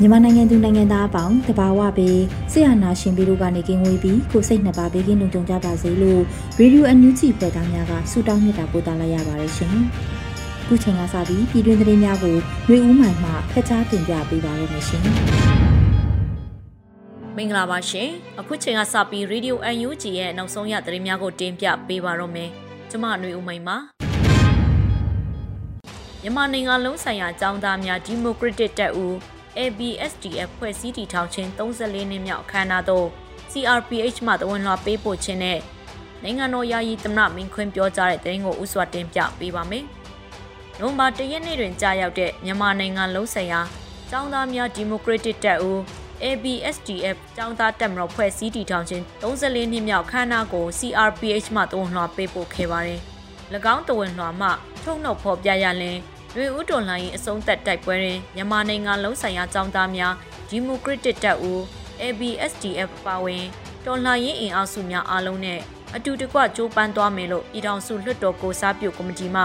မြန်မာနိုင်ငံသူနိုင်ငံသားအပေါင်းတဘာဝပေးဆရာနာရှင်ပြီးတို့ကနေကင်းဝေးပြီးကိုစိတ်နှစ်ပါးဘေးကင်းလုံခြုံကြပါစေလို့ရေဒီယိုအန်ယူဂျီဖွဲ့သားများကဆုတောင်းမြတ်တာပို့သလာရပါတယ်ရှင်။ခုချိန်ကစပြီးပြည်တွင်းသတင်းများကိုရွေဦးမှန်မှဖက်ချားတင်ပြပေးပါရမရှင်။မင်္ဂလာပါရှင်။အခုချိန်ကစပြီးရေဒီယိုအန်ယူဂျီရဲ့နောက်ဆုံးရသတင်းများကိုတင်ပြပေးပါရမယ်။ကျွန်မຫນွေဦးမိန်ပါ။မြန်မာနိုင်ငံလုံးဆိုင်ရာចောင်းသားများဒီမိုကရက်တစ်တပ်ဦး ABSDF ဖွဲ့စည်းတည်ထောင်ခြင်း34နှစ်မြောက်အခမ်းအနားသို့ CRPH မှတဝန်လွှာပေးပို့ခြင်းနဲ့နိုင်ငံတော်ယာယီသမ္မတမင်းခွင်းပြောကြားတဲ့သတင်းကိုဥစွာတင်ပြပေးပါမယ်။နိုဝင်ဘာ၁ရက်နေ့တွင်ကြာရောက်တဲ့မြန်မာနိုင်ငံလုံးဆိုင်ရာចောင်းသားများဒီမိုကရက်တစ်တပ်ဦး ABSDF ចောင်းသားတပ်မတော်ဖွဲ့စည်းတည်ထောင်ခြင်း34နှစ်မြောက်ခမ်းနားကို CRPH မှတဝန်လွှာပေးပို့ခဲ့ပါတယ်။၎င်းတဝန်လွှာမှထုတ်နှုတ်ဖော်ပြရလင် ရွေဦးတော်လှန်ရေးအဆုံးသက်တိုက်ပွဲတွင်မြန်မာနိုင်ငံလုံးဆိုင်ရာចောင်းသားများဒီမိုကရက်တစ်တပ်ဦး ABSDF ပါဝင်တော်လှန်ရေးအင်အားစုများအားလုံးနဲ့အတူတကွကြိုးပမ်းသွားမယ်လို့ပြည်ထောင်စုလွှတ်တော်ကိုစားပြုကော်မတီမှ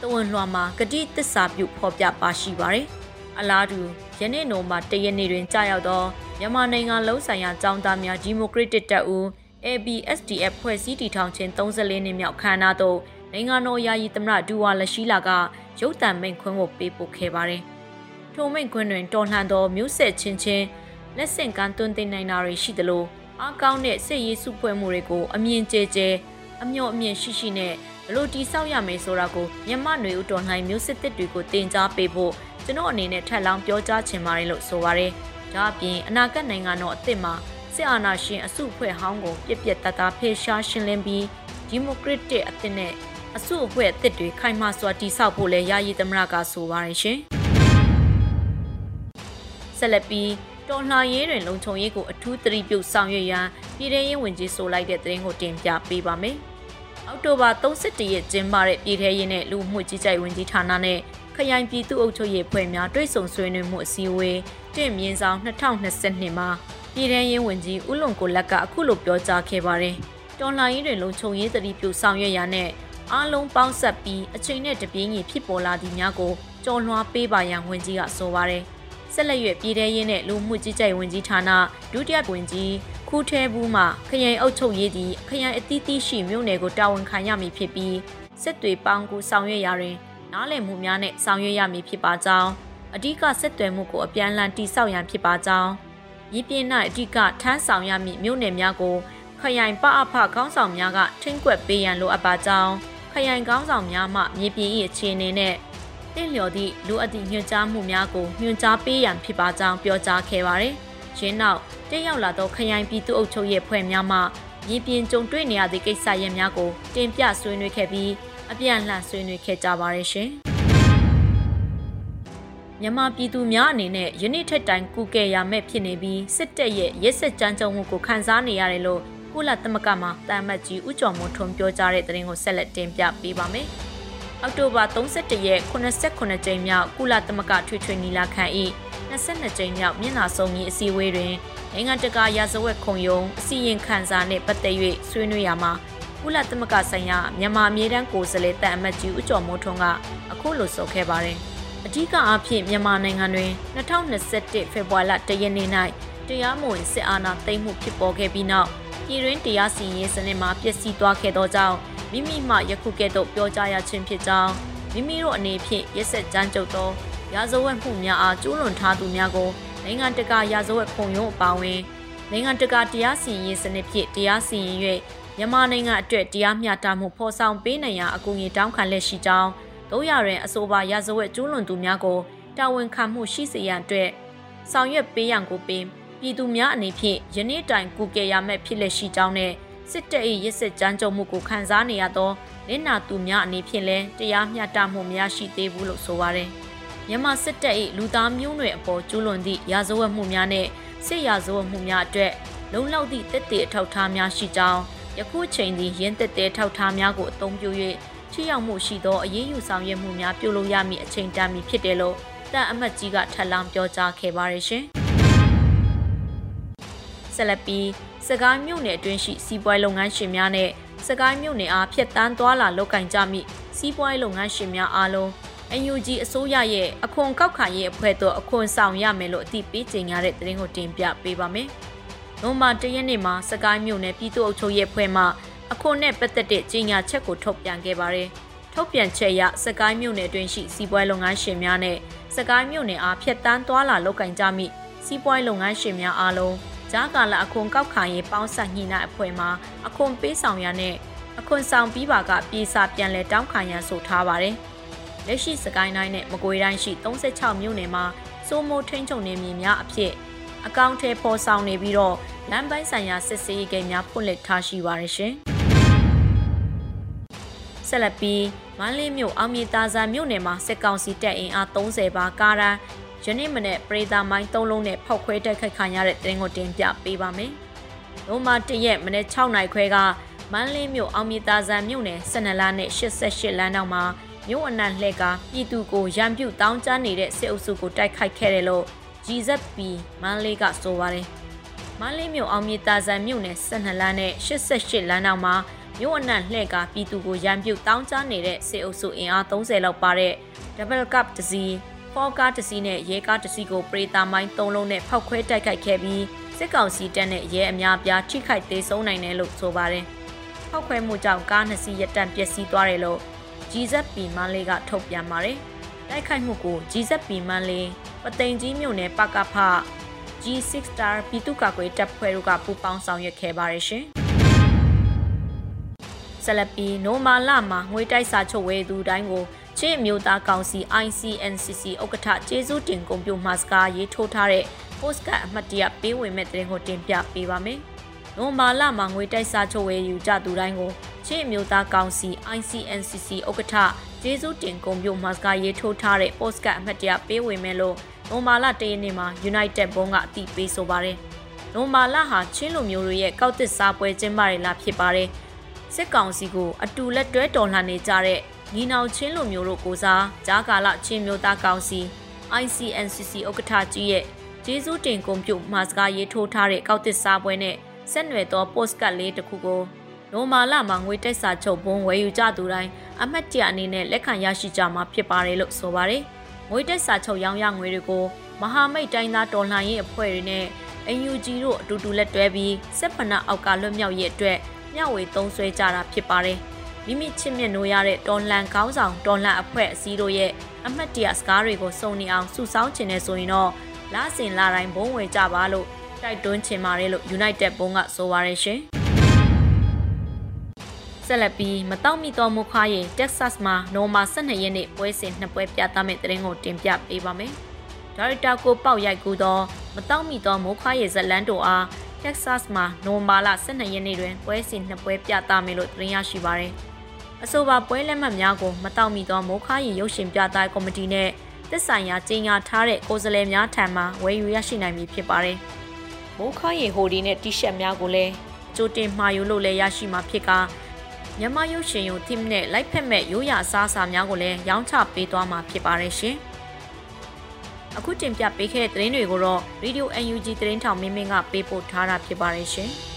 တဝန်လွှာမှာကတိသစ္စာပြုဖော်ပြပါရှိပါတယ်။အလားတူယနေ့နိုမှာတရက်နေ့တွင်ကြာရောက်သောမြန်မာနိုင်ငံလုံးဆိုင်ရာចောင်းသားများဒီမိုကရက်တစ်တပ်ဦး ABSDF ဖွဲ့စည်းတည်ထောင်ခြင်း34နှစ်မြောက်ခမ်းနားသို့နိုင်ငံတော်ယာယီသမ္မတဒူဝါလရှိလာက ရုတ်တံမိန့်ခွန်းကိုပေးပို့ခဲ့ပါတယ်။ထိုမိန့်ခွန်းတွင်တော်လှန်သောမျိုးဆက်ချင်းချင်းလက်ဆင့်ကမ်းသွင်းသင်နိုင်တာတွေရှိသလိုအားကောင်းတဲ့စစ်ရေးစုဖွဲ့မှုတွေကိုအမြင်ကျကျအမျှော်အမြင်ရှိရှိနဲ့ဘလို့တိဆောက်ရမယ်ဆိုတာကိုမြန်မာຫນွေဦးတော်လှန်မျိုးစစ်တစ်တွေကိုတင် जा ပေးဖို့ကျွန်တော်အနေနဲ့ထပ်လောင်းပြောကြားချင်ပါတယ်လို့ဆိုပါရယ်။ဒါအပြင်အနာဂတ်နိုင်ငံတော်အသစ်မှာစစ်အာဏာရှင်အစုအဖွဲ့ဟောင်းကိုပြက်ပြက်တသားဖေရှားရှင်းလင်းပြီးဒီမိုကရက်တစ်အသစ်နဲ့ အစုအဖွဲ့အသစ်တွေခိုင်မာစွာတည်ဆောက်ဖို့လည်းယာယီသမရကဆိုပါရရှင်။ဆက်လက်ပြီးတော်လှန်ရေးတွင်လုံခြုံရေးကိုအထူးသတိပြုဆောင်ရွက်ရန်ပြည်ထရေးဝန်ကြီးဆိုလိုက်တဲ့သတင်းကိုတင်ပြပေးပါမယ်။အောက်တိုဘာ31ရက်ကျင်းပတဲ့ပြည်ထရေးနဲ့လူမှုကြီးကြိုက်ဝန်ကြီးဌာနနဲ့ခရိုင်ပြည်သူ့အုပ်ချုပ်ရေးဖွဲ့များတွိတ်ဆုံဆွေးနွေးမှုအစည်းအဝေးတင့်မြင့်ဆောင်2022မှာပြည်ထရေးဝန်ကြီးဦးလွန်ကိုလက်ကအခုလိုပြောကြားခဲ့ပါတယ်။တော်လှန်ရေးတွင်လုံခြုံရေးသတိပြုဆောင်ရွက်ရန်နဲ့ အားလုံးပေါင်းဆက်ပြီးအချိန်နဲ့တပြေးညီဖြစ်ပေါ်လာသည့်များကိုကြော်လွှားပေးပါရန်ဝန်ကြီးကဆိုပါတယ်။ဆက်လက်၍ပြည်ထရေးနှင့်လူမှုကြီးကြပ်ဝန်ကြီးဌာနဒုတိယဝန်ကြီးခူးထဲဘူးမှခရိုင်အုပ်ချုပ်ရေးသည်ခရိုင်အသီးသီးရှိမြို့နယ်ကိုတာဝန်ခံရမည်ဖြစ်ပြီးစစ်တွေပေါင်းကူဆောင်ရွက်ရာတွင်နားလည်မှုများနဲ့ဆောင်ရွက်ရမည်ဖြစ်ပါကြောင်းအဓိကဆက်သွယ်မှုကိုအပြန်အလှန်တိစောက်ရန်ဖြစ်ပါကြောင်းရည်ပြင်း၌အဓိကထမ်းဆောင်ရမည့်မြို့နယ်များကိုခရိုင်ပအဖခေါင်းဆောင်များကထိမ့်ကွက်ပေးရန်လိုအပ်ပါကြောင်း ခရိုင်ကောင်းဆောင်များမှမြေပြင်၏အခြေအနေနဲ့တင့်လျော်သည့်လူအပ်သည့်ညွှန်ကြားမှုများကိုညွှန်ကြားပေးရန်ဖြစ်ပါကြောင်းပြောကြားခဲ့ပါတယ်။ရင်းနောက်တက်ရောက်လာသောခရိုင်ပြည်သူ့အုပ်ချုပ်ရေးဖွဲ့များမှမြေပြင်ကြုံတွေ့နေရသည့်ကိစ္စရပ်များကိုတင်ပြဆွေးနွေးခဲ့ပြီးအပြန်အလှန်ဆွေးနွေးခဲ့ကြပါရရှင်။မြန်မာပြည်သူများအနေနဲ့ယနေ့ထက်တိုင်ကုကဲရမဲ့ဖြစ်နေပြီးစစ်တပ်ရဲ့ရက်စက်ကြမ်းကြုတ်မှုကိုခန်းစားနေရတယ်လို့ ကုလသမဂ္ဂမှာတာမတ်ကြီးဦးကျော်မိုးထွန်းပြောကြားတဲ့သတင်းကိုဆက်လက်တင်ပြပေးပါမယ်။အောက်တိုဘာ31ရက်89ကြိမ်မြောက်ကုလသမဂ္ဂထွေထွေညီလာခံ၏22ကြိမ်မြောက်မျက်နှာစုံကြီးအစည်းအဝေးတွင်နိုင်ငံတကာရာဇဝတ်ခုံရုံးအစည်းအဝေးခန်းစာနှင့်ပတ်သက်၍ဆွေးနွေးရမှာကုလသမဂ္ဂဆိုင်ရာမြန်မာအမြဲတမ်းကိုယ်စားလှယ်တပ်အမတ်ကြီးဦးကျော်မိုးထွန်းကအခုလိုဆိုခဲ့ပါတယ်။အဓိကအားဖြင့်မြန်မာနိုင်ငံတွင်2021ဖေဖော်ဝါရီလ1ရက်နေ့၌တရားမဝင်စစ်အာဏာသိမ်းမှုဖြစ်ပေါ်ခဲ့ပြီးနောက် ပြည်တွင်းတရားစီရင်စနစ်မှာပျက်စီးသွားခဲ့သောကြောင့်မိမိမှယခုကဲ့သို့ပြောကြားရခြင်းဖြစ်ကြောင်းမိမိတို့အနေဖြင့်ရက်ဆက်ကြမ်းကြုတ်သောရာဇဝတ်မှုများအားကျူးလွန်ထားသူများကိုနိုင်ငံတကာရာဇဝတ်ခုံရုံးအပါအဝင်နိုင်ငံတကာတရားစီရင်ရေးစနစ်ဖြင့်တရားစီရင်၍မြန်မာနိုင်ငံအတွက်တရားမျှတမှုဖော်ဆောင်ပေးနိုင်ရာအကူအညီတောင်းခံလက်ရှိကြောင်းတို့ရရင်အဆိုပါရာဇဝတ်ကျူးလွန်သူများကိုတာဝန်ခံမှုရှိစေရန်အတွက်ဆောင်ရွက်ပေးရန်ကိုပင် ပြည်သူများအနေဖြင့်ယနေ့တိုင်ကူကယ်ရမယ့်ဖြစ်လက်ရှိကြောင်းနဲ့စစ်တပ်၏ရစ်စစ်ကြမ်းကြုတ်မှုကိုခံစားနေရသောလင်းနာသူများအနေဖြင့်လည်းတရားမျှတမှုမရရှိသေးဘူးလို့ဆိုပါတယ်။မြန်မာစစ်တပ်၏လူသားမျိုးနွယ်အပေါ်ကျူးလွန်သည့်ရာဇဝတ်မှုများနဲ့စစ်ရာဇဝတ်မှုများအတွက်လုံလောက်သည့်တက်တဲ့အထောက်အထားများရှိကြောင်းယခုချိန်သည်ရင်းတက်တဲ့ထောက်ထားများကိုအသုံးပြု၍ထိရောက်မှုရှိသောအရေးယူဆောင်ရွက်မှုများပြုလုပ်ရမည့်အချိန်တန်မီဖြစ်တယ်လို့တပ်အမတ်ကြီးကထပ်လောင်းပြောကြားခဲ့ပါတယ်ရှင်။ ဆက်လက်ပြီးစကိုင်းမြို့နယ်အတွင်းရှိစီးပွားလုပ်ငန်းရှင်များနဲ့စကိုင်းမြို့နယ်အားဖျက်တမ်းသွားလာလုပ်ကင်ကြမိစီးပွားလုပ်ငန်းရှင်များအားလုံး NUG အစိုးရရဲ့အခွန်ကောက်ခံရေးအဖွဲ့တို့အခွန်ဆောင်ရမယ်လို့အသိပေးကြေညာတဲ့သတင်းကိုတင်ပြပေးပါမယ်။နိုမာတရက်နေ့မှာစကိုင်းမြို့နယ်ပြည်သူ့အုပ်ချုပ်ရေးအဖွဲ့မှအခွန်နဲ့ပတ်သက်တဲ့ကြေညာချက်ကိုထုတ်ပြန်ခဲ့ပါတယ်။ထုတ်ပြန်ချက်အရစကိုင်းမြို့နယ်အတွင်းရှိစီးပွားလုပ်ငန်းရှင်များနဲ့စကိုင်းမြို့နယ်အားဖျက်တမ်းသွားလာလုပ်ကင်ကြမိစီးပွားလုပ်ငန်းရှင်များအားလုံး ကြားကာလအခွန်ကောက်ခံရေးပေါင်းဆက်ညှိနှိုင်းအဖွဲ့မှအခွန်ပေးဆောင်ရနဲ့အခွန်ဆောင်ပြီးပါကပြေစာပြန်လဲတောင်းခံရန်ဆိုထားပါတယ်။လက်ရှိစကိုင်းတိုင်းနဲ့မကွေးတိုင်းရှိ36မြို့နယ်မှာစိုးမိုးထိန်းချုပ်နေမြေများအဖြစ်အကောင့်ထဲပေါ်ဆောင်နေပြီးတော့လမ်းပိုင်းဆိုင်ရာစစ်ဆေးရေးဂိမ်းများဖွင့်လှစ်ထားရှိပါရရှင်။ဆက်လက်ပြီးမန္တလေးမြို့အောင်မြေတာဇာမြို့နယ်မှာစစ်ကောင်စီတပ်အင်အား30ပါကားရန် ယနေ့မနေ့ပရိသာမိုင်း၃လုံးနဲ့ဖောက်ခွဲတိုက်ခိုက်ခံရတဲ့တင်ကိုတင်ပြပေးပါမယ်။နိုမာတရက်မနေ့6နိုင်ခွဲကမန်းလေးမြို့အောင်မြေတာဇန်မြို့နယ်12လနဲ့88လမ်းတောင်မှာမြို့အနှံ့လှည့်ကပြည်သူကိုရံပြုတ်တောင်းကျမ်းနေတဲ့စစ်အုပ်စုကိုတိုက်ခိုက်ခဲ့တယ်လို့ GZP မန်းလေးကဆိုပါတယ်။မန်းလေးမြို့အောင်မြေတာဇန်မြို့နယ်12လမ်းနဲ့88လမ်းတောင်မှာမြို့အနှံ့လှည့်ကပြည်သူကိုရံပြုတ်တောင်းကျမ်းနေတဲ့စစ်အုပ်စုအင်အား30လောက်ပါတဲ့ Double Cup တစီ ဖောကားတစီနဲ့ရဲကားတစီကိုပရိတာမိုင်း၃လုံးနဲ့ဖောက်ခွဲတိုက်ခိုက်ခဲ့ပြီးစစ်ကောင်စီတပ်နဲ့ရဲအများပြားထိခိုက်သေးဆုံးနိုင်တယ်လို့ဆိုပါတယ်။ဖောက်ခွဲမှုကြောင့်ကားနှစ်စီးရပ်တန့်ပျက်စီးသွားတယ်လို့ GZP မန်းလေးကထုတ်ပြန်ပါတယ်။တိုက်ခိုက်မှုကို GZP မန်းလေးပသိမ်ကြီးမြို့နယ်ပကဖ G6 Star ပြည်သူ့ကာကွယ်တပ်ဖွဲ့တို့ကပူးပေါင်းဆောင်ရွက်ခဲ့ပါတယ်ရှင်။ဆလပီနိုမာလာမှာငွေတိုက်စာချုပ်ဝဲသူတိုင်းကို ချင်းအမျိုးသားကောင်စီ ICNCC ဥက္ကဋ္ဌကျေးဇူးတင်ဂုဏ်ပြုမှစကားရေးထိုးထားတဲ့ postcard အမှတ်တရပေးဝင်မဲ့တဲ့ကိုတင်ပြပေးပါမယ်။နိုမာလာမှာငွေတိုက်စာချုပ်ဝယ်ယူကြသူတိုင်းကိုချင်းအမျိုးသားကောင်စီ ICNCC ဥက္ကဋ္ဌကျေးဇူးတင်ဂုဏ်ပြုမှစကားရေးထိုးထားတဲ့ postcard အမှတ်တရပေးဝင်မဲ့လို့နိုမာလာတရနေ့မှာ United ဘုံကအတိပေးဆိုပါတယ်။နိုမာလာဟာချင်းလူမျိုးတွေရဲ့ကောက်တစ်စားပွဲကျင်းပရလာဖြစ်ပါတယ်။စစ်ကောင်စီကိုအတူလက်တွဲတော်လှန်နေကြတဲ့ ညီနောင်ချင်းလူမျိုးတို့ကိုစားကြားကာလချင်းမျိုးသားကောင်စီ ICNCC ဥက္ကဋ္ဌကြီးရဲ့ကျေးဇူးတင်ဂုဏ်ပြုမှာစကားရေးထိုးထားတဲ့ကောက်တစ်စားပွဲနဲ့ဆက်နွယ်သော post card လေးတစ်ခုကိုနိုမာလာမှာငွေတိုက်စာချုပ်ဘုံဝယ်ယူကြသူတိုင်းအမှတ်တရအနေနဲ့လက်ခံရရှိကြမှာဖြစ်ပါတယ်လို့ဆိုပါတယ်။ငွေတိုက်စာချုပ်ရောင်းရငွေတွေကိုမဟာမိတ်တိုင်းသားတော်လှန်ရေးအဖွဲ့တွေနဲ့ UNG တို့အတူတူလက်တွဲပြီးစစ်ဖနာအောက်ကလွတ်မြောက်ရေးအတွက်မျှဝေသုံးစွဲကြတာဖြစ်ပါတယ်။ မိမိချစ်မြတ်နိုးရတဲ့တော်လန်ကောင်းဆောင်တော်လန်အဖွဲ့အစည်းတို့ရဲ့အမှတ်တရစကားတွေကိုစုံနေအောင်စုဆောင်းခြင်းနဲ့ဆိုရင်တော့လဆင်လာတိုင်းဘုံဝယ်ကြပါလို့တိုက်တွန်းချင်ပါတယ်လို့ United ဘုံကဆိုပါရရှင်ဆက်လက်ပြီးမတောက်မီတော်မူခွားရင် Texas မှာနိုမာ12ရက်နေ့ပွဲစဉ်နှစ်ပွဲပြသမယ့်တဲ့ရင်ကိုတင်ပြပေးပါမယ်။ဒါရိုက်တာကိုပေါက်ရိုက်ကူသောမတောက်မီတော်မိုးခွားရဲ့ဇလန်တိုအား Texas မှာနိုမာလ12ရက်နေ့တွင်ပွဲစဉ်နှစ်ပွဲပြသမယ်လို့သတင်းရရှိပါရယ်။ အဆိုပါပွဲလက်မှတ်များကိုမတောက်မီသောမိုးခါရင်ရုပ်ရှင်ပြသကော်မတီနဲ့သက်ဆိုင်ရာကြီးညာထားတဲ့ကိုယ်စားလှယ်များထံမှဝယ်ယူရရှိနိုင်ပြီဖြစ်ပါတယ်။မိုးခါရင်ဟိုဒီနဲ့တီရှပ်များကိုလည်းကြိုတင်မှာယူလို့လည်းရရှိမှာဖြစ်ကာမြန်မာရုပ်ရှင်ရုံ team နဲ့လိုက်ဖက်မဲ့ရိုးရာအစားအစာများကိုလည်းရောင်းချပေးသွားမှာဖြစ်ပါတယ်ရှင်။အခုတင်ပြပေးခဲ့တဲ့သတင်းတွေကိုတော့ Radio UNG သတင်းထောင်မင်းမင်းကပေးပို့ထားတာဖြစ်ပါတယ်ရှင်။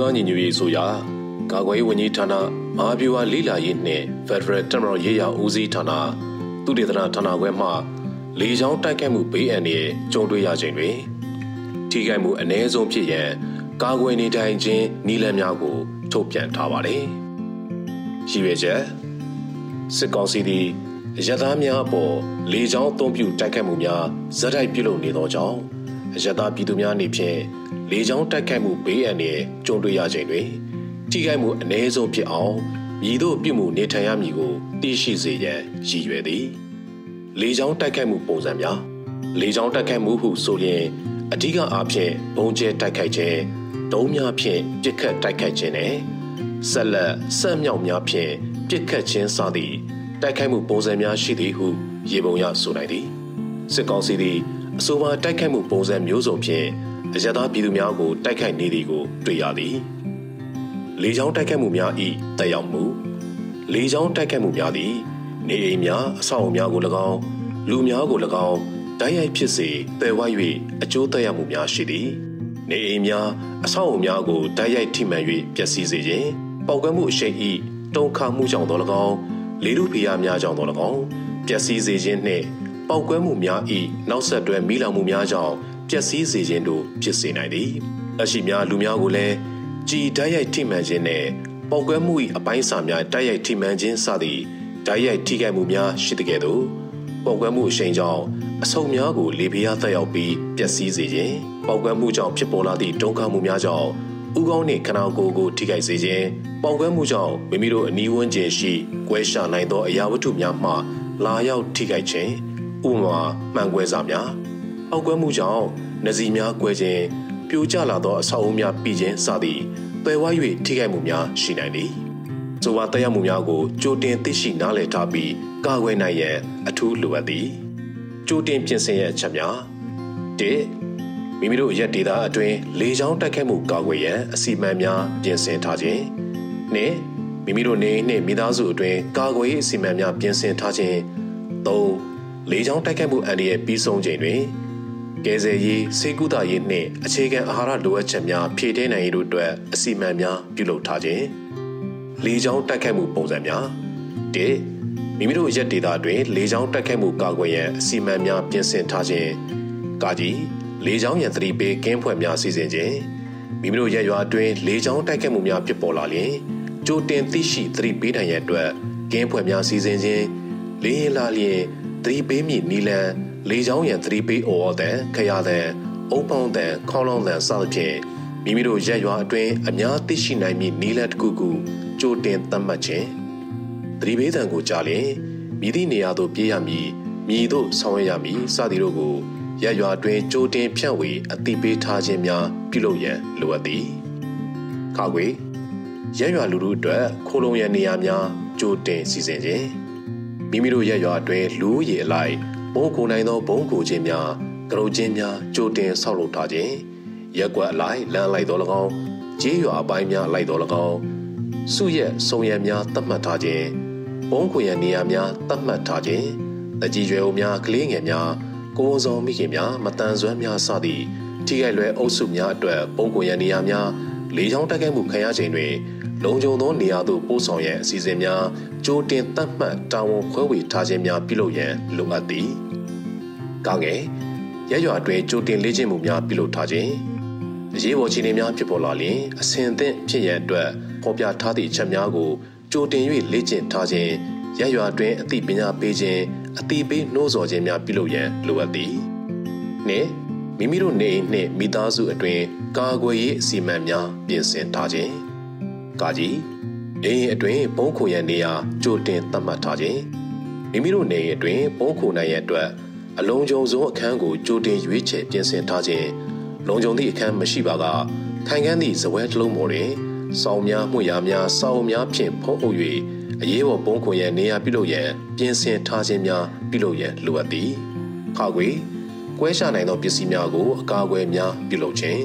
သားညီညွတ်ရေးဆိုရာကာကွယ်ရေးဝန်ကြီးဌာနမဟာဗျူဟာလိလာရေးနှင့် Federal တပ်မတော်ရေးရာဦးစီးဌာနသူတေသနာဌာနခွဲမှလေကြောင်းတိုက်ခိုက်မှုဘေးအန္တရာယ်ကြုံတွေ့ရခြင်းတွင်ထိခိုက်မှုအ ਨੇ ဆုံးဖြစ်ရန်ကာကွယ်နေထိုင်ခြင်းနည်းလမ်းများကို ထုတ်ပြန်ထားပါတယ်။ရည်ရွယ်ချက်စစ်ကောင်စီသည်ရသားများအပေါ်လေကြောင်းအုံပြုတိုက်ခတ်မှုများဇက်တိုက်ပြုလုပ်နေသောကြောင့် ရသားပြည်သူများအနေဖြင့်လေကြောင်းတိုက်ခတ်မှုဘေးအန္တရာယ်ကြုံတွေ့ရချိန်တွင်ထိခိုက်မှုအ ਨੇ ဆုံးဖြစ်အောင်မြည်တို့ပြုမှုနေထိုင်ရမည်ကိုသိရှိစေရန်ရည်ရွယ်သည်လေကြောင်းတိုက်ခိုက်မှုပုံစံများလေကြောင်းတိုက်ခိုက်မှုဟုဆိုရင်အဓိကအားဖြင့်ဘုံကျဲတိုက်ခိုက်ခြင်းဒုံးများဖြင့်ပစ်ခတ်တိုက်ခိုက်ခြင်းနဲ့ဆက်လက်ဆက်မြောက်များဖြင့်ပစ်ခတ်ခြင်းစသည့်တိုက်ခိုက်မှုပုံစံများရှိသည်ဟု ရေပုံရဆိုနိုင်သည်စစ်ကောင်စီသည် အဆိုပါတိုက်ခိုက်မှုပုံစံမျိုးစုံဖြင့်အရသာပြည်သူများကိုတိုက်ခိုက်နေသည်ကိုတွေ့ရသည်လေကြောင်းတိုက်ခိုက်မှုများ၏တက်ရောက်မှုလေကြောင်းတိုက်ခိုက်မှုများသည်နေအိမ်များအဆောက်အဦများကို၎င်းလူများကို၎င်းတိုက်ရိုက်ဖြစ်စေပယ်ဝ၍အကျိုးသက်ရောက်မှုများရှိသည်နေအိမ်များအဆောက်အဦများကိုတိုက်ရိုက်ထိမှန်၍ပျက်စီးစေခြင်းပောက်ကွဲမှုအရှိန်၏တုံခါမှုကြောင့်သော၎င်းလေထုဖိအားများကြောင့်သော၎င်းပျက်စီးစေခြင်းနှင့် ပောက်ကွဲမှုများ၏နောက်ဆက်တွဲမိလောင်မှုများကြောင့်ပျက်စီးစေခြင်းတို့ဖြစ်စေနိုင်သည်အရှိများလူများကိုလည်းကြည်တိုက်ရိုက်ထိမှန်ခြင်းနဲ့ပောက်ကွဲမှု၏အပိုင်းအစများတိုက်ရိုက်ထိမှန်ခြင်းစသည့်တိုက်ရိုက်ထိခိုက်မှုများရှိတဲ့ကဲ့သို့ပောက်ကွဲမှုအရှိန်ကြောင့်အဆုံများကိုလေပြားသက်ရောက်ပြီးပျက်စီးစေခြင်းပောက်ကွဲမှုကြောင့်ဖြစ်ပေါ်လာသည့်ဒုက္ခမှုများကြောင့်ဥကောင်းနှင့်ခနာကိုယ်ကိုထိခိုက်စေခြင်းပောက်ကွဲမှုကြောင့်မိမိတို့အနီးဝန်းကျင်ရှိကွဲရှာနိုင်သောအရာဝတ္ထုများမှလာရောက်ထိခိုက်ခြင်း ဥပမာမှန်ကွဲစာများပောက်ကွဲမှုကြောင့်နစီများကွဲခြင်းပြိုကျလာသောအဆောက်အဦများပြီးခြင်းစသည့်ပယ်ဝ၍ထိခိုက်မှုများရှိနိုင်သည်။ဆိုပါတရားမှုများကိုကြိုတင်သိရှိနားလည်ထားပြီးကာကွယ်နိုင်ရန်အထူးလိုအပ်သည်။ကြိုတင်ပြင်ဆင်ရန်အချက်များ၁မိမိတို့ရက်ဒေတာအတွင်းလေကြောင်းတိုက်ခိုက်မှုကာကွယ်ရန်အစီအမံများပြင်ဆင်ထားခြင်း။၂မိမိတို့နေနှင့်မိသားစုအတွင်းကာကွယ်ရေးအစီအမံများပြင်ဆင်ထားခြင်း၃ လေကြောင်းတိုက်ခိုက်မှုအန္တရာယ်ပြီးဆုံးချိန်တွင်ကယ်ဆယ်ရေးစေကူတာရေးနှင့်အခြေခံအာဟာရလိုအပ်ချက်များဖြည့်တင်းနိုင်ရေးတို့အတွက်အစီအမံများပြုလုပ်ထားခြင်းလေကြောင်းတိုက်ခိုက်မှုပုံစံများ၁မိမိတို့ရက်ဒေတာတွင်လေကြောင်းတိုက်ခိုက်မှုကာကွယ်ရန်အစီအမံများပြင်ဆင်ထားခြင်းကာကြီးလေကြောင်းရန်သတိပေးကင်းဖွဲ့များစီစဉ်ခြင်းမိမိတို့ရက်ရွာတွင်လေကြောင်းတိုက်ခိုက်မှုများဖြစ်ပေါ်လာလျင်ကြိုတင်သိရှိသတိပေးနိုင်ရန်အတွက်ကင်းဖွဲ့များစီစဉ်ခြင်းလေရင်လာလျင် သတိပေးမည့်နီလန်လေချောင်းရန်သတိပေးအော်တဲ့ခရတဲ့အုပ်ပေါင်းတဲ့ခေါလောင်းတဲ့စသဖြင့်မိမိတို့ရက်ရွာအတွင်းအများသိရှိနိုင်မည့်နီလန်တစ်ခုခုကြိုတင်သတ်မှတ်ခြင်းသတိပေးတံကိုကြားလျင်မြည်သည့်နေရာသို့ပြေးရမည်မြည်သို့ဆောင်ရွက်ရမည်စသည်တို့ကိုရက်ရွာတွင်ကြိုတင်ဖြန့်ဝေအသိပေးထားခြင်းများပြုလုပ်ရန်လိုအပ်သည်ခါခွေရက်ရွာလူထုအတွက်ခိုးလုံရန်နေရာများကြိုတင်စီစဉ်ခြင်း မိမိတို့ရက်ရွာအတွင်းလူရည်အလိုက်ဘုံကိုနိုင်သောဘုံကိုခြင်းများကရုချင်းများကြိုတင်ဆောက်လုပ်ထားခြင်းရက်ွက်အလိုက်လမ်းလိုက်တော်၎င်းကျေးရွာအပိုင်းများလိုက်တော်၎င်းစုရက်စုံရံများတတ်မှတ်ထားခြင်းဘုံကိုရံနေရာများတတ်မှတ်ထားခြင်းအကြီးရွယ်ဦးများကလေးငယ်များကိုယ်ဆောင်မိခင်များမတန်ဆွမ်းများစသည့်ထိခိုက်လွယ်အုပ်စုများအတွက်ဘုံကိုရံနေရာများလေချောင်းတက်ခဲ့မှုခံရချိန်တွင် လုံခြုံသောနေရာသို့ပို့ဆောင်ရန်အစီအစဉ်များကြိုတင်သတ်မှတ်တာဝန်ခွဲဝေထားခြင်းများပြုလုပ်ရန်လိုအပ်သည်။ကောင်းကဲ့ရရွာတွင်ကြိုတင်လေ့ကျင့်မှုများပြုလုပ်ထားခြင်းအရေးပေါ်ခြေနေများဖြစ်ပေါ်လာလျှင်အဆင်သင့်ဖြစ်ရန်အတွက်ဖော်ပြထားသည့်ချက်များကိုကြိုတင်၍လေ့ကျင့်ထားခြင်းရရွာတွင်အသိပညာပေးခြင်းအသိပေးနှိုးဆော်ခြင်းများပြုလုပ်ရန်လိုအပ်သည်။နှင့်မိမိတို့နေအိမ်နှင့်မိသားစုအတွင်းကာကွယ်ရေးအစီအမံများပြင်ဆင်ထားခြင်း ကာကြီးအိမ်အတွင်းပုံးခိုရန်နေရာကြိုတင်သတ်မှတ်ထားခြင်းမိမိတို့နေအိမ်အတွင်းပုံးခိုနိုင်ရန်အတွက်အလုံးစုံဆုံးအခန်းကိုကြိုတင်ရွေးချယ်ပြင်ဆင်ထားခြင်းလုံခြုံသည့်အခန်းမရှိပါကခိုင်ခန်းသည့်ဇပွဲတစ်လုံးပေါ်တွင်စောင်းများမှုရာများစောင်းများဖြင့်ဖုံးအုပ်၍အရေးပေါ်ပုံးခွန်ရန်နေရာပြုလုပ်ရန်ပြင်ဆင်ထားခြင်းများပြုလုပ်ရန်လိုအပ်သည်ခါခွေကွဲရှာနိုင်သောပစ္စည်းများကိုအကာအကွယ်များပြုလုပ်ခြင်း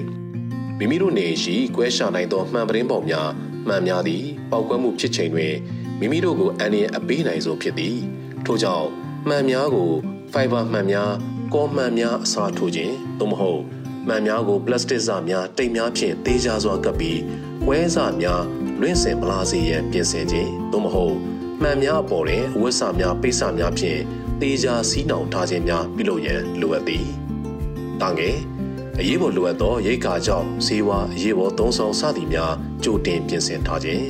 မိမိတို့နေရှိကွဲရှာနိုင်သောမှန်ပရင်းပေါများ မှန်များသည်ပောက်ကွဲမှုဖြစ်ချိန်တွင်မိမိတို့ကိုအန္တရာယ်အပေးနိုင်ဆုံးဖြစ်သည်ထို့ကြောင့်မှန်များကိုဖိုင်ဘာမှန်များကောမှန်များအစားထိုးခြင်းသို့မဟုတ်မှန်များကိုပလတ်စတစ်စများတိမ်များဖြင့်သေးကြစွာကပ်ပြီးကွဲစများလွင့်စင်မလာစေရန်ပြင်ဆင်ခြင်းသို့မဟုတ်မှန်များအပေါ်တွင်အဝတ်စများပိတ်စများဖြင့်သေးကြစီးနှောင်ထားခြင်းများပြုလုပ်ရန်လိုအပ်သည်။တန်ငယ်ရ အရေးပေါ်လိုအပ်သောရိတ်ကာကြောင့်ဈေးဝါအရေးပေါ်သုံးဆောင်စသည်များကြိုတင်ပြင်ဆင်ထားခြင်း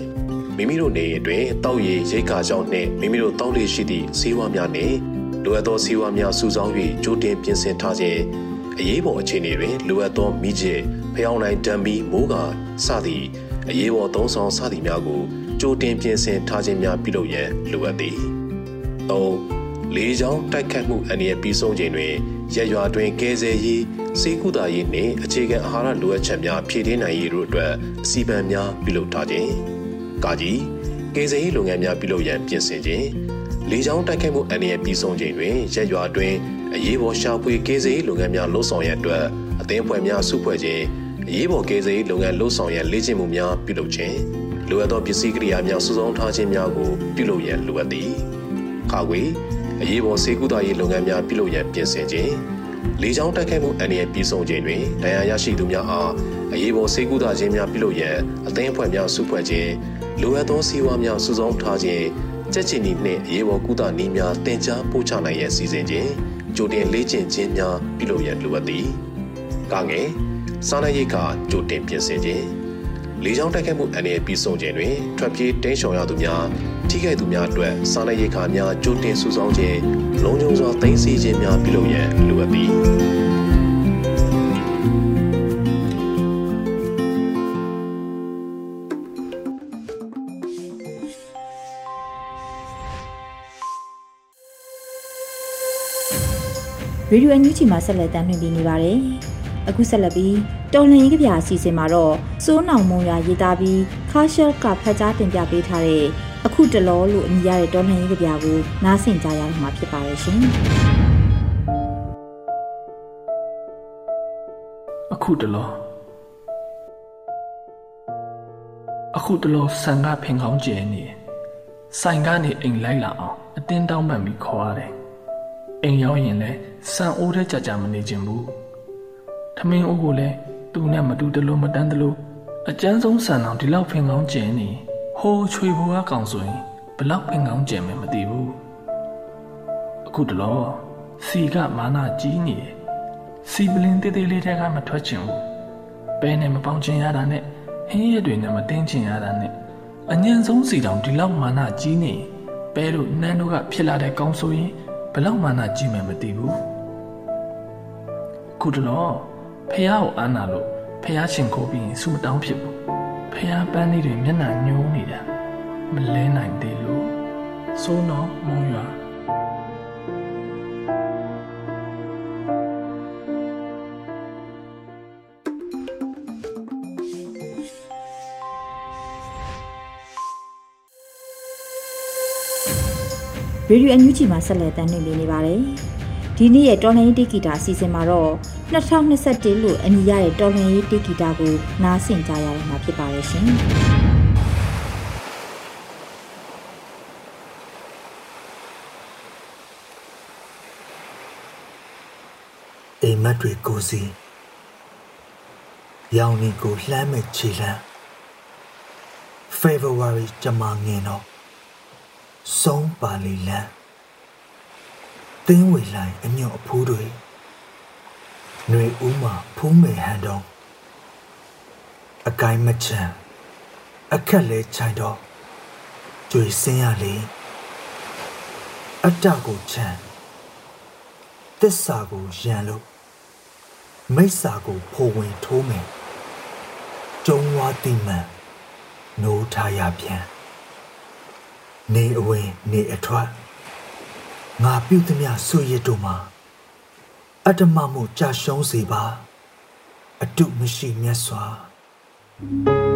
မိမိတို့နေအတွင်းတောက်ရည်ရိတ်ကာကြောင့်နှင့်မိမိတို့တောက်လေရှိသည့်ဈေးဝါများနှင့်လိုအပ်သောဈေးဝါများစုဆောင်း၍ကြိုတင်ပြင်ဆင်ထားခြင်းအရေးပေါ်အခြေအနေတွင်လိုအပ်သောမိကျဖျောင်းနိုင်တံမီမိုးကာစသည့်အရေးပေါ်သုံးဆောင်စသည်များကိုကြိုတင်ပြင်ဆင်ထားခြင်းများပြုလုပ်ရန်လိုအပ်သည်။၃လေးချောင်းတိုက်ခတ်မှုအနေနဲ့ပြီးဆုံးချိန်တွင် ရရွာတွင်ကဲဆယ်ရေးစေကုသာရေးနှင့်အခြေခံအာဟာရလိုအပ်ချက်များဖြည့်တင်းနိုင်ရေးတို့အတွက်အစီအမံများပြုလုပ်ထားခြင်း။ကာကြီးကဲဆယ်ရေးလုပ်ငန်းများပြုလုပ်ရန်ပြင်ဆင်ခြင်းလေးချောင်းတိုက်ခတ်မှုအနေနဲ့ပြီးဆုံးချိန်တွင်ရရွာတွင်အရေးပေါ်ရှာဖွေကဲဆယ်ရေးလုပ်ငန်းများလှုပ်ဆောင်ရန်အတွက်အသင်းအဖွဲ့များစုဖွဲ့ခြင်းအရေးပေါ်ကဲဆယ်ရေးလုပ်ငန်းလှုပ်ဆောင်ရန်လေ့ကျင့်မှုများပြုလုပ်ခြင်းလိုအပ်သောပစ္စည်းကိရိယာများစုဆောင်းထားခြင်းများကိုပြုလုပ်ရန်လိုအပ်သည်။ခါခွေ အရေးပေါ်ဆေးကုသရေးလုပ်ငန်းများပြုလုပ်ရန်ပြင်ဆင်ခြင်းလေကြောင်းတိုက်ခိုက်မှုအန္တရာယ်ပြီးဆုံးခြင်းတွင်ဒဏ်ရာရရှိသူများအားအရေးပေါ်ဆေးကုသခြင်းများပြုလုပ်ရန်အသင်းအဖွဲ့များစုဖွဲ့ခြင်းလိုအပ်သောစီးပွားများစုဆောင်းထားခြင်းကြက်ချီနီနှင့်အရေးပေါ်ကုသနည်းများတင် जा ပို့ချနိုင်ရန်စီစဉ်ခြင်းကြိုတင်လေ့ကျင့်ခြင်းများပြုလုပ်ရန်လိုအပ်သည်။ကာငယ်စားနပ်ရိက္ခာကြိုတင်ပြင်ဆင်ခြင်း လေကြောင်းတိုက်ခိုက်မှုအနေနဲ့ပြီးဆုံးခြင်းတွင်ထွက်ပြေးတင်းရှောင်ရသူများထိခိုက်သူများအတွက်စားနပ်ရိက္ခာများကြိုတင်စုဆောင်းခြင်းလုံခြုံစွာသိမ်းဆည်းခြင်းများပြုလုပ်ရန်လိုအပ်သည်ရေဒီယိုအန်ယူဂျီမှာဆက်လက်တင်ပြနေပါတယ်။အခုဆက်လက်ပြီး တော်လှန်ရေးကြပြအစီအစဉ်မှာတော့စိုးနောင်မုံရရေးသားပြီးခါရှယ်ကဖတ်ကြားတင်ပြပေးထားတဲ့အခုတလောလို့အမည်ရတဲ့တော်လှန်ရေးကြပြကိုနားဆင်ကြရမှာဖြစ်ပါရဲ့ရှင်။အခုတလောအခုတလောဆန်ကဖင်ကောင်းကျဲနေဆိုင်ကနေအိမ်လိုက်လာအောင်အတင်းတောင်းပန်ပြီးခေါ်ရတယ်။အိမ်ရောက်ရင်လည်းဆန်အိုးတဲ့ကြကြမနေခြင်းဘူး။ထမင်းအိုးကိုလည်း သူနဲ့မတူတလို့မတန်းတလို့အကျန်းဆုံးဆန်အောင်ဒီလောက်ဖင်ကောင်းကျဲနေဟိုးချွေဘွားကောင်ဆိုရင်ဘလောက်ဖင်ကောင်းကျဲမယ်မသိဘူး။အခုတလောစီကမာနာကြီးနေတယ်။စီပလင်တေးသေးလေးတဲ့ကမထွက်ချင်ဘူး။ပဲနဲ့မပေါင်းချင်ရတာနဲ့ဟင်းရက်တွေနဲ့မတင်းချင်ရတာနဲ့အညံဆုံးစီတောင်ဒီလောက်မာနာကြီးနေပဲလို့နန်းတို့ကဖြစ်လာတဲ့ကောင်းဆိုရင်ဘလောက်မာနာကြီးမယ်မသိဘူးခုတလော ဖះကိုအားနာလို့ဖះရှင်ကိုပြီးရင်စူမတောင်းဖြစ်ဘူးဖះပန်းလေးတွေမျက်နှာညှိုးနေတာမလဲနိုင်သေးလို့စိုးတော့မုံရွာရေဒီယိုအန်ယူဂျီမှာဆက်လက်တင်ပြနေပါတယ်။ဒီနေ့ရဲ့တော်လှန်ရေးတေဂီတာအစီအစဉ်မှာတော့ 2021လို့အမည်ရတဲ့တော်လှန်ရေးတေဂီတာကိုနားဆင်ကြရမှာဖြစ်ပါရဲ့ရှင်။အိမ်မက်တွေကိုစီရောင်နေကိုလှမ်းမဲ့ခြေလမ်း February ကြမှာငင်တော့ဆုံးပါလီလန်းသင်းဝေလိုက်အညော့အဖိုးတွေ ຫນွေဦးမှာဖုံးမယ်ဟန်တော့အကိုင်းမချမ်းအခက်လဲခြိုင်တော့ကြွေစင်းရလေအတ္တကိုချမ်းသစ္စာကိုရန်လို့မိစ္ဆာကိုဖိုဝင်ထိုးမယ်ကျုံဝါတိမှန်နိုးထားရပြန်နေအဝင်နေအထွက်ငါပြုသမျှဆွေရတို့မှာ အတ္တမမှုကြာရှုံးစေပါ အတုမရှိမြတ်စွာ thank you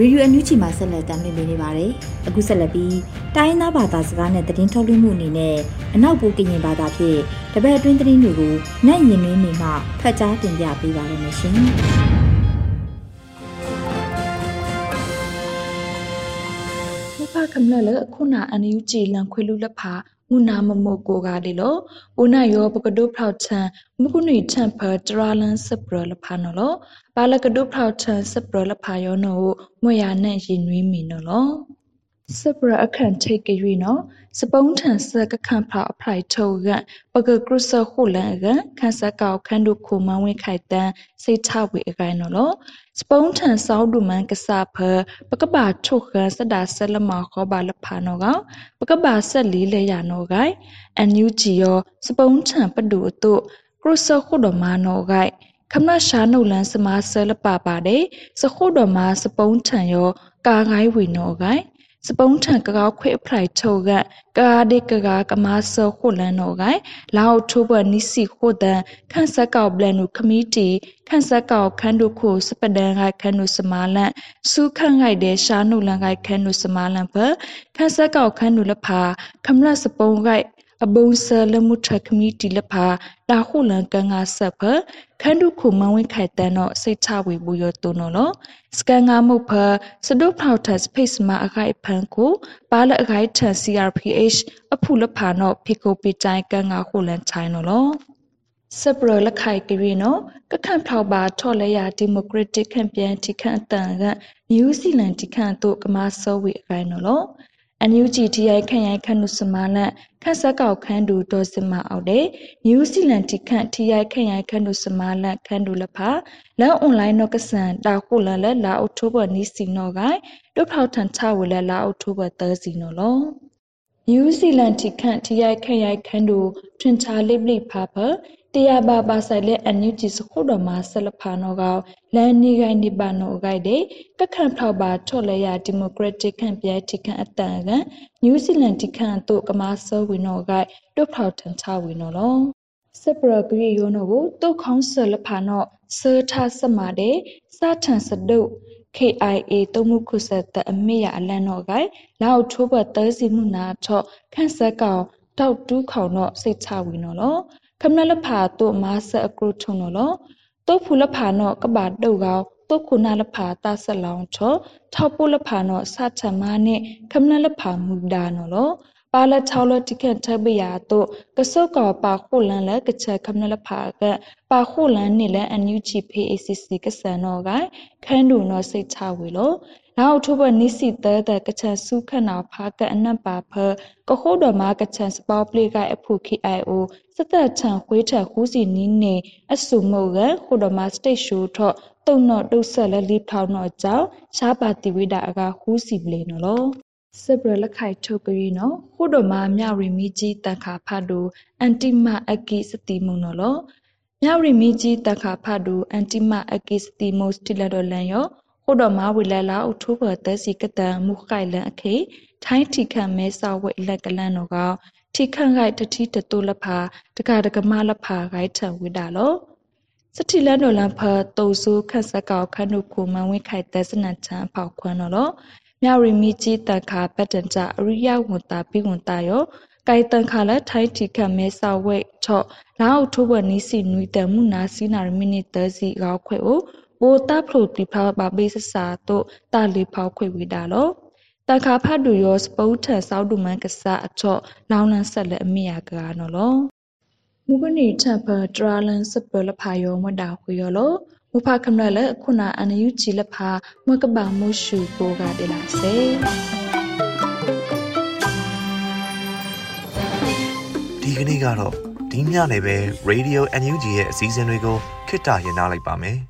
ရေဒီယိုအန်ယူဂျီမှာဆက်လက်တင်ပြနေပါတယ်။အခုဆက်လက်ပြီးတိုင်းသားဘာသာစကားနဲ့သတင်းထုတ်လွှင့်မှုအနေနဲ့အနောက်ပိုကရင်ဘာသာဖြင့် တပတ်အတွင်းသတင်းတွေကိုနိုင်ရင်နှင်းနေမှဖတ်ကြားတင်ပြပေးပါရမရှင်။။မြဖခမလလခုနာအန်ယူဂျီလန်ခွေလူလက်ဖာမူနာမမိုကိုကလေလောဝနာယောပကဒုဖောက်ချန်မကုနီချန်ဖာတရာလန်စပရလဖာနော်လောပါလကဒုဖောက်ချန်စပရလဖာယောနော်မွေရနဲ့ရင်နွေးမီနော်လော စပရအခန့်ထိတ်ကြွေနော်စပုံးထန်စကခန့်ဖာအဖလိုက်ထုတ်ကပကကရုစခုလန်ကခန်းစကောက်ခန်းတို့ခုမဝင်းခိုက်တန်းစိတ်ချဝေအကိုင်းနော်လောစပုံးထန်စောက်ဒူမန်ကစားဖပကဘာထုတ်ခစဒါဆလမခောပါလဖာနော်ကပကဘာဆက်လေးလေရနော်ကိုင်အန်ယူဂျီယောစပုံးထန်ပဒူအတုကရုစခုတော်မနော်ကိုင်ခမနရှာနုလန်စမာဆလပပါတယ်စခုတော်မှာစပုံးထန်ယောကာငိုင်းဝီနော်ကိုင် စပုံးထံကကောက်ခွေဖလိုက်ထုတ်ကကာဒီကကာကမာဆခုလန်နောကလောက်ထိုးဘနိစီခုဒန်ခန့်ဆက်ကောက်ဘလန်နုခမီတီခန့်ဆက်ကောက်ခန်းဒုခုစပဒန်ကခန်းနုစမာလန်စုခန့်ငိုက်တဲ့ရှာနုလန်ကခန်းနုစမာလန်ဖခန့်ဆက်ကောက်ခန်းနုလဖာခမရစပုံးကိုက် အဘုံဆလမှုထခမီတီလဖာတာခုလန်ကန်ငါဆက်ဖခန္ဒုခုမဝင်းခိုက်တန်တော့စိတ်ချဝေဘူးရတုံနော်စကန်ငါမှုဖစဒုဖောက်ထစဖိတ်မအခိုက်ဖန်ကိုပါလအခိုက်ထ CRPH အဖုလဖာနော်ဖိကိုပိတိုင်ကန်ငါခုလန်ချိုင်းနော်စပရလခိုင်ကရီနိုကခန့်ထောက်ပါထော်လဲရဒီမိုကရက်တစ်ကမ်ပိယန်တီခန့်တန်ကနယူးဇီလန်တီခန့်တို့ကမဆောဝေအခိုင်နော် အန်ယူဂျီတီအိုင်ခန့်ရိုင်ခန့်နုစမာလန်ခန့်ဆက်ကောက်ခန့်ဒူဒေါ်စမအောက်တဲ့နယူးဇီလန်တီခန့်တီအိုင်ခန့်ရိုင်ခန့်နုစမာလန်ခန့်ဒူလဖာလန်အွန်လိုင်းနော့ကဆန်တာခုလန်လက်လာအောက်တိုဘာနီစီနောဂိုင်ဒုဖောက်ထန်ချဝလက်လာအောက်တိုဘာသစီနောလောနယူးဇီလန်တီခန့်တီအိုင်ခန့်ရိုင်ခန့်ဒူထွင်ချာလိပလိဖာဖ တရားပါပါဆိုင်လက်အန်ယူဂျီစခုတော်မှာဆလဖာနောကလန်နီဂိုင်နိပါနောဂိုက်တဲ့ကခန့်ဖောက်ပါထော်လဲရဒီမိုကရက်တစ်ခန့်ပြဲတိခန့်အတန်ကနယူးဇီလန်တိခန့်တို့ကမာဆောဝီနောဂိုက်တုတ်ဖောက်ထန်ချဝီနောလောစပရဂရီယောနောကိုတုတ်ခေါင်းဆလဖာနောဆာထစမာတဲ့စာထန်စဒုတ် KIA တုံမှုခုဆက်တဲ့အမေရအလန်တော့ဂိုင်လောက်ထိုးဘသဲစီမှုနာထော့ခန့်ဆက်ကောင်တောက်တူးခေါင်တော့စိတ်ချဝီနော်လော ခမနလဖာတို့မာဆအကရုထုံနော်လောတုတ်ဖူလဖာနော်ကဘာတုတ်ကောင်တုတ်ခုနာလဖာတဆက်လောင်ထောထောက်ပုလဖာနော်စချမနဲ့ခမနလဖာမူဒါနော်လောပါလချောလတိကထဘယာတော့ကဆုတ်ကောပါခုလန်လကချက်ခမနလဖာကပါခုလန်နေလအန်ယူဂျီဖေး ACC ကဆန်တော့ကခန်းဒူနော်စိတ်ချဝေလို့ နောက်ထိုးဘနိစီတဲတဲ့ကချက်စုခနာဖာကအနပ်ပါဖကခိုးတော်မှာကချက်စပေါပလေကအဖု KIO စသက်ချန်ခွေးထက်ခူးစီနီးနေအဆုမုတ်ကခိုးတော်မှာစတိတ်ရှိုးထော့တုံတော့တုတ်ဆက်လက်လီဖောင်းတော့ကြောင့်ရှားပါတိဝိဒါအကခူးစီပလေနော်စပရလခိုင်ထုတ်ကရီနော်ခုဒမမြရီမီကြီးတခါဖတ်တူအန်တိမအကိစတိမုံနော်လောမြရီမီကြီးတခါဖတ်တူအန်တိမအကိစတိမုစတိလတော်လန်ယော ခုဒမဝီလာလာအုထုဘသစီကတံမုခိုင်လန်အခေထိုင်းထိခန့်မဲစာဝဲလက်ကလန်နော်ကောထိခန့်ဂိုက်တတိတတူလဖာတကတကမလဖာဂိုက်ထဝိဒါလောစတိလန်တော်လန်ဖာတုံဆူခတ်စကောက်ခနုခုမဝင်းခိုင်တစနချန်ဖောက်ခွန်းနော်လောမြရီမီကြီးတန်ခါပတ်တန်ကြအရိယဝန်တာပြီးဝန်တာယောကိုင်တန်ခါလက်ထိုင်းတီခတ်မဲစာဝဲချော့လာအောက်ထိုးဘနီစီနွီတမှုနာစီနာမိနစ်တစီကောက်ခွဲကို ဘိုတာဖလိုတီဖာဘာဘေးစစာတို့တာလီဖောက်ခွေဝီတာလောတခါဖတ်တူရောစပုတ်ထန်စောက်တူမန်ကစားအချော့လောင်းလန်းဆက်လက်အမိယာကားနော်လောမူကနီထပ်ဖတရာလန်စပလဖာယောမတာခွေရောလောမဖခမရလခုနာအနယူချီလဖာမကဘာမုရှုပိုကတေလာစေဒီကနေ့ကတော့ဒီညနေပဲ Radio NUG ရဲ့အစည်းအဝေးကိုခਿੱတရရလိုက်ပါမယ်